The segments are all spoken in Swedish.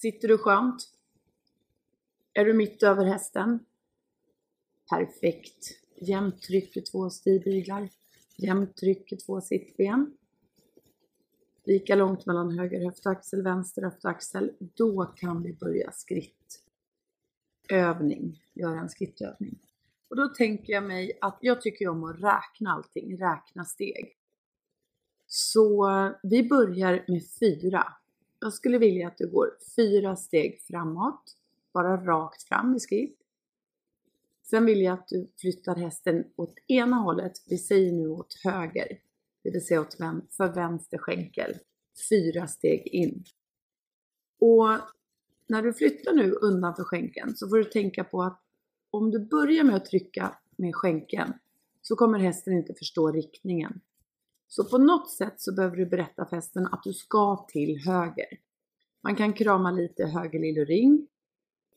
Sitter du skönt? Är du mitt över hästen? Perfekt. Jämnt tryck i två stigbyglar. Jämnt tryck i två sittben. Lika långt mellan höger höftaxel, vänster höftaxel. Då kan vi börja skrittövning. Göra en skrittövning. Och då tänker jag mig att jag tycker om att räkna allting, räkna steg. Så vi börjar med fyra. Jag skulle vilja att du går fyra steg framåt, bara rakt fram i skritt. Sen vill jag att du flyttar hästen åt ena hållet, vi säger nu åt höger, det vill säga åt för vänster skänkel. Fyra steg in. Och när du flyttar nu undanför skänkeln så får du tänka på att om du börjar med att trycka med skänkeln så kommer hästen inte förstå riktningen. Så på något sätt så behöver du berätta för hästen att du ska till höger. Man kan krama lite höger lillring.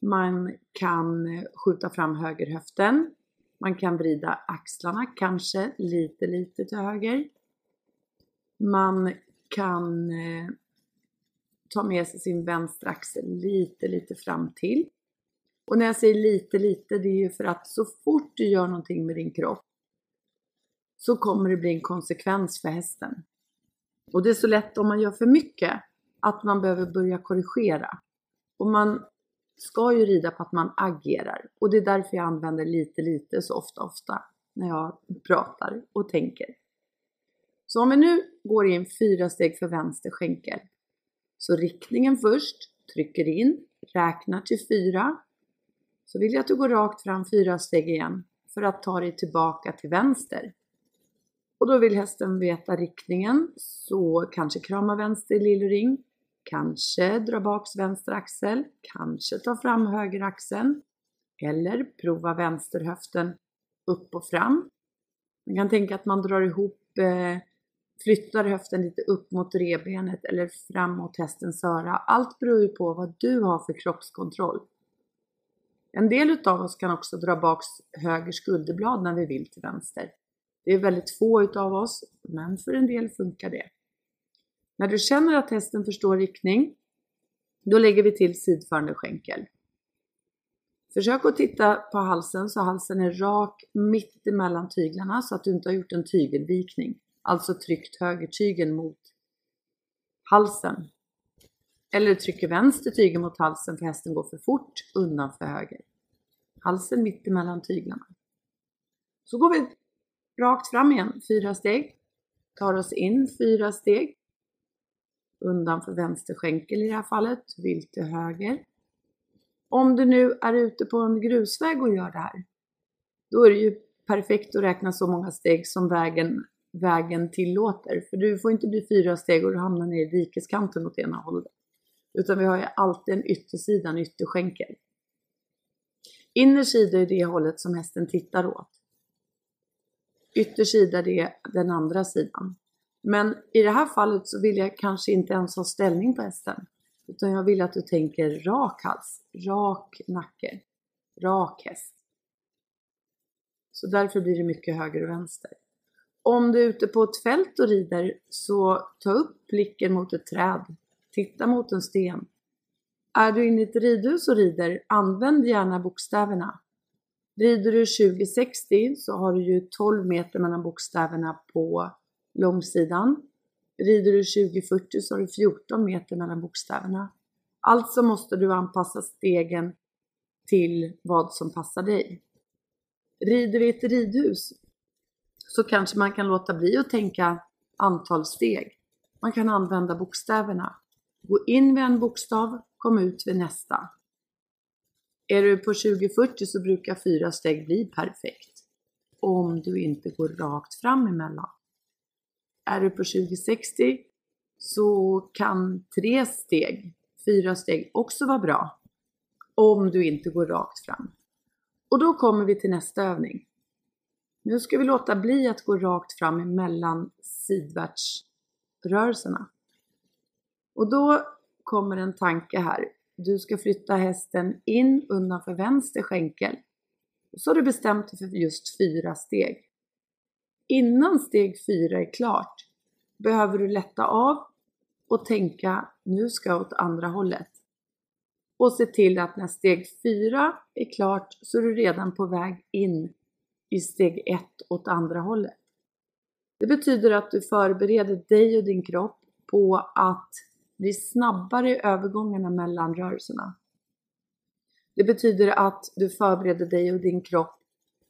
Man kan skjuta fram högerhöften. Man kan vrida axlarna kanske lite, lite till höger. Man kan eh, ta med sig sin vänstra axel lite, lite fram till. Och när jag säger lite, lite, det är ju för att så fort du gör någonting med din kropp så kommer det bli en konsekvens för hästen. Och det är så lätt om man gör för mycket att man behöver börja korrigera. Och man ska ju rida på att man agerar. Och det är därför jag använder lite, lite så ofta, ofta när jag pratar och tänker. Så om vi nu går in fyra steg för vänster skänkel. Så riktningen först, trycker in, räknar till fyra. Så vill jag att du går rakt fram fyra steg igen för att ta dig tillbaka till vänster. Och då vill hästen veta riktningen, så kanske krama vänster lillring, kanske dra baks vänster axel, kanske ta fram höger axeln eller prova vänster höften upp och fram. Man kan tänka att man drar ihop, eh, flyttar höften lite upp mot revbenet eller fram mot hästens öra. Allt beror ju på vad du har för kroppskontroll. En del utav oss kan också dra baks höger skulderblad när vi vill till vänster. Det är väldigt få utav oss, men för en del funkar det. När du känner att hästen förstår riktning, då lägger vi till sidförande skänkel. Försök att titta på halsen så halsen är rak mitt emellan tyglarna så att du inte har gjort en tygelvikning. Alltså tryckt högertygeln mot halsen. Eller trycker vänster tygel mot halsen för hästen går för fort undan för höger. Halsen mitt emellan tyglarna. Så går vi Rakt fram igen, fyra steg. Tar oss in fyra steg. Undan för vänster skänkel i det här fallet, vill till höger. Om du nu är ute på en grusväg och gör det här, då är det ju perfekt att räkna så många steg som vägen, vägen tillåter. För du får inte bli fyra steg och du hamnar ner i dikeskanten åt ena hållet. Utan vi har ju alltid en yttersida, en ytterskänkel. Innersida är det hållet som hästen tittar åt yttersida det är den andra sidan. Men i det här fallet så vill jag kanske inte ens ha ställning på hästen. Utan jag vill att du tänker rak hals, rak nacke, rak häst. Så därför blir det mycket höger och vänster. Om du är ute på ett fält och rider så ta upp blicken mot ett träd. Titta mot en sten. Är du inne i ett ridhus och rider, använd gärna bokstäverna. Rider du 2060 så har du ju 12 meter mellan bokstäverna på långsidan. Rider du 2040 så har du 14 meter mellan bokstäverna. Alltså måste du anpassa stegen till vad som passar dig. Rider vi ett ridhus så kanske man kan låta bli att tänka antal steg. Man kan använda bokstäverna. Gå in vid en bokstav, kom ut vid nästa. Är du på 2040 så brukar fyra steg bli perfekt. Om du inte går rakt fram emellan. Är du på 2060 så kan tre steg, fyra steg också vara bra. Om du inte går rakt fram. Och då kommer vi till nästa övning. Nu ska vi låta bli att gå rakt fram emellan sidvärtsrörelserna. Och då kommer en tanke här. Du ska flytta hästen in undanför vänster skänkel. Och så har du bestämt dig för just fyra steg. Innan steg fyra är klart behöver du lätta av och tänka nu ska jag åt andra hållet. Och se till att när steg fyra är klart så är du redan på väg in i steg ett åt andra hållet. Det betyder att du förbereder dig och din kropp på att bli snabbare i övergångarna mellan rörelserna. Det betyder att du förbereder dig och din kropp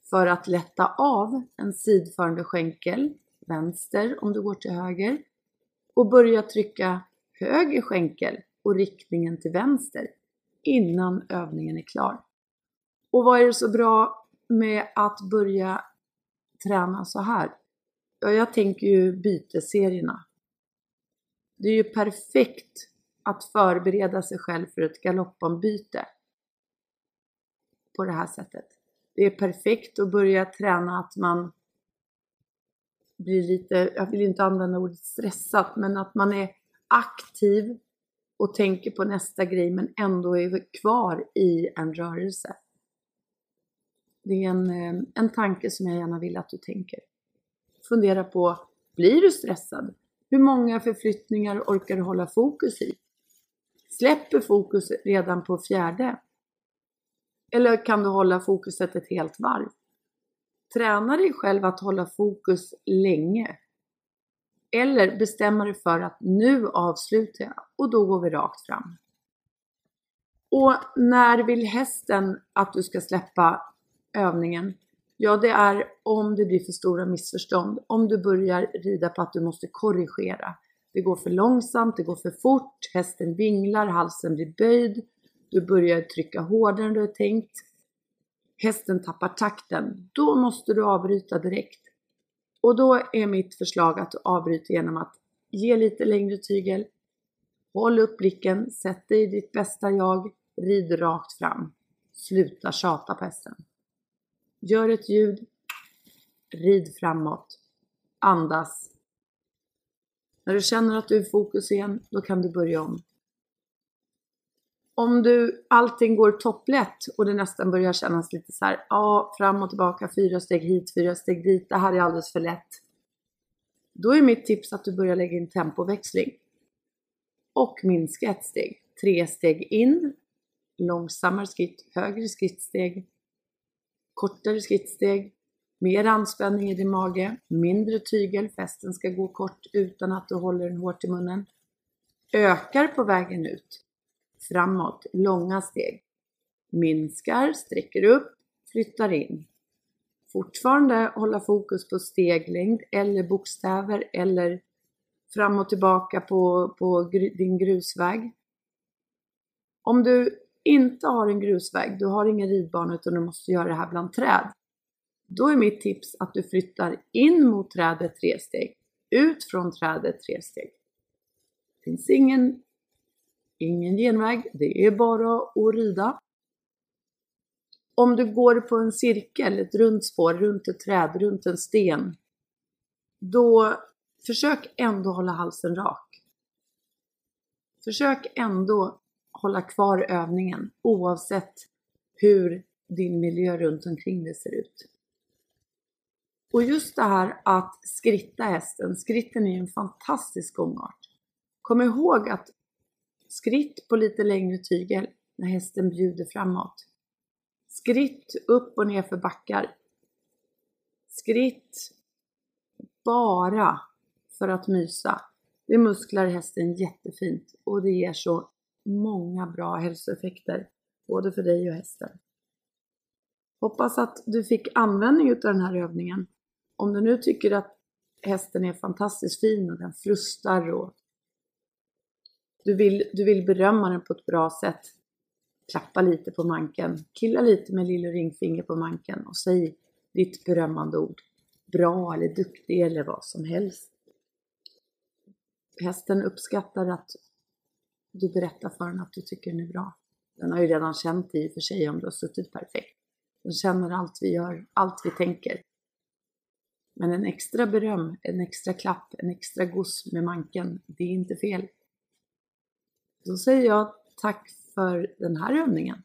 för att lätta av en sidförande skänkel, vänster om du går till höger, och börja trycka höger skänkel och riktningen till vänster innan övningen är klar. Och vad är det så bra med att börja träna så här? Ja, jag tänker ju byteserierna. Det är ju perfekt att förbereda sig själv för ett galoppombyte på det här sättet. Det är perfekt att börja träna att man blir lite, jag vill inte använda ordet stressat, men att man är aktiv och tänker på nästa grej men ändå är kvar i en rörelse. Det är en, eh, en tanke som jag gärna vill att du tänker. Fundera på, blir du stressad? Hur många förflyttningar orkar du hålla fokus i? Släpper fokus redan på fjärde? Eller kan du hålla fokuset ett helt varv? Träna dig själv att hålla fokus länge. Eller bestämma dig för att nu avslutar jag och då går vi rakt fram. Och när vill hästen att du ska släppa övningen? Ja, det är om det blir för stora missförstånd. Om du börjar rida på att du måste korrigera. Det går för långsamt, det går för fort, hästen vinglar, halsen blir böjd. Du börjar trycka hårdare än du har tänkt. Hästen tappar takten. Då måste du avbryta direkt. Och då är mitt förslag att du avbryter genom att ge lite längre tygel. Håll upp blicken, sätt dig i ditt bästa jag, rid rakt fram. Sluta tjata på hästen. Gör ett ljud, rid framåt, andas. När du känner att du är i fokus igen, då kan du börja om. Om du, allting går topplätt och det nästan börjar kännas lite så här, ja, fram och tillbaka, fyra steg hit, fyra steg dit, det här är alldeles för lätt. Då är mitt tips att du börjar lägga in tempoväxling. Och minska ett steg. Tre steg in, långsammare skritt, högre skrittsteg, kortare skrittsteg, mer anspänning i din mage, mindre tygel, festen ska gå kort utan att du håller den hårt i munnen. Ökar på vägen ut, framåt, långa steg. Minskar, sträcker upp, flyttar in. Fortfarande hålla fokus på steglängd eller bokstäver eller fram och tillbaka på, på din grusväg. Om du inte har en grusväg, du har ingen ridbana utan du måste göra det här bland träd. Då är mitt tips att du flyttar in mot trädet tre steg, ut från trädet tre steg. Det finns ingen, ingen genväg, det är bara att rida. Om du går på en cirkel, ett runt spår, runt ett träd, runt en sten, då försök ändå hålla halsen rak. Försök ändå hålla kvar övningen oavsett hur din miljö runt omkring dig ser ut. Och just det här att skritta hästen, skritten är en fantastisk gångart. Kom ihåg att skritt på lite längre tygel när hästen bjuder framåt. Skritt upp och ner för backar. Skritt bara för att mysa. Det musklar hästen jättefint och det ger så många bra hälsoeffekter, både för dig och hästen. Hoppas att du fick användning av den här övningen. Om du nu tycker att hästen är fantastiskt fin och den frustar och du vill, du vill berömma den på ett bra sätt, klappa lite på manken, killa lite med lilla ringfinger på manken och säg ditt berömmande ord. Bra eller duktig eller vad som helst. Hästen uppskattar att du berättar för den att du tycker den är bra. Den har ju redan känt i och för sig om du har suttit perfekt. Den känner allt vi gör, allt vi tänker. Men en extra beröm, en extra klapp, en extra goss med manken, det är inte fel. Då säger jag tack för den här övningen.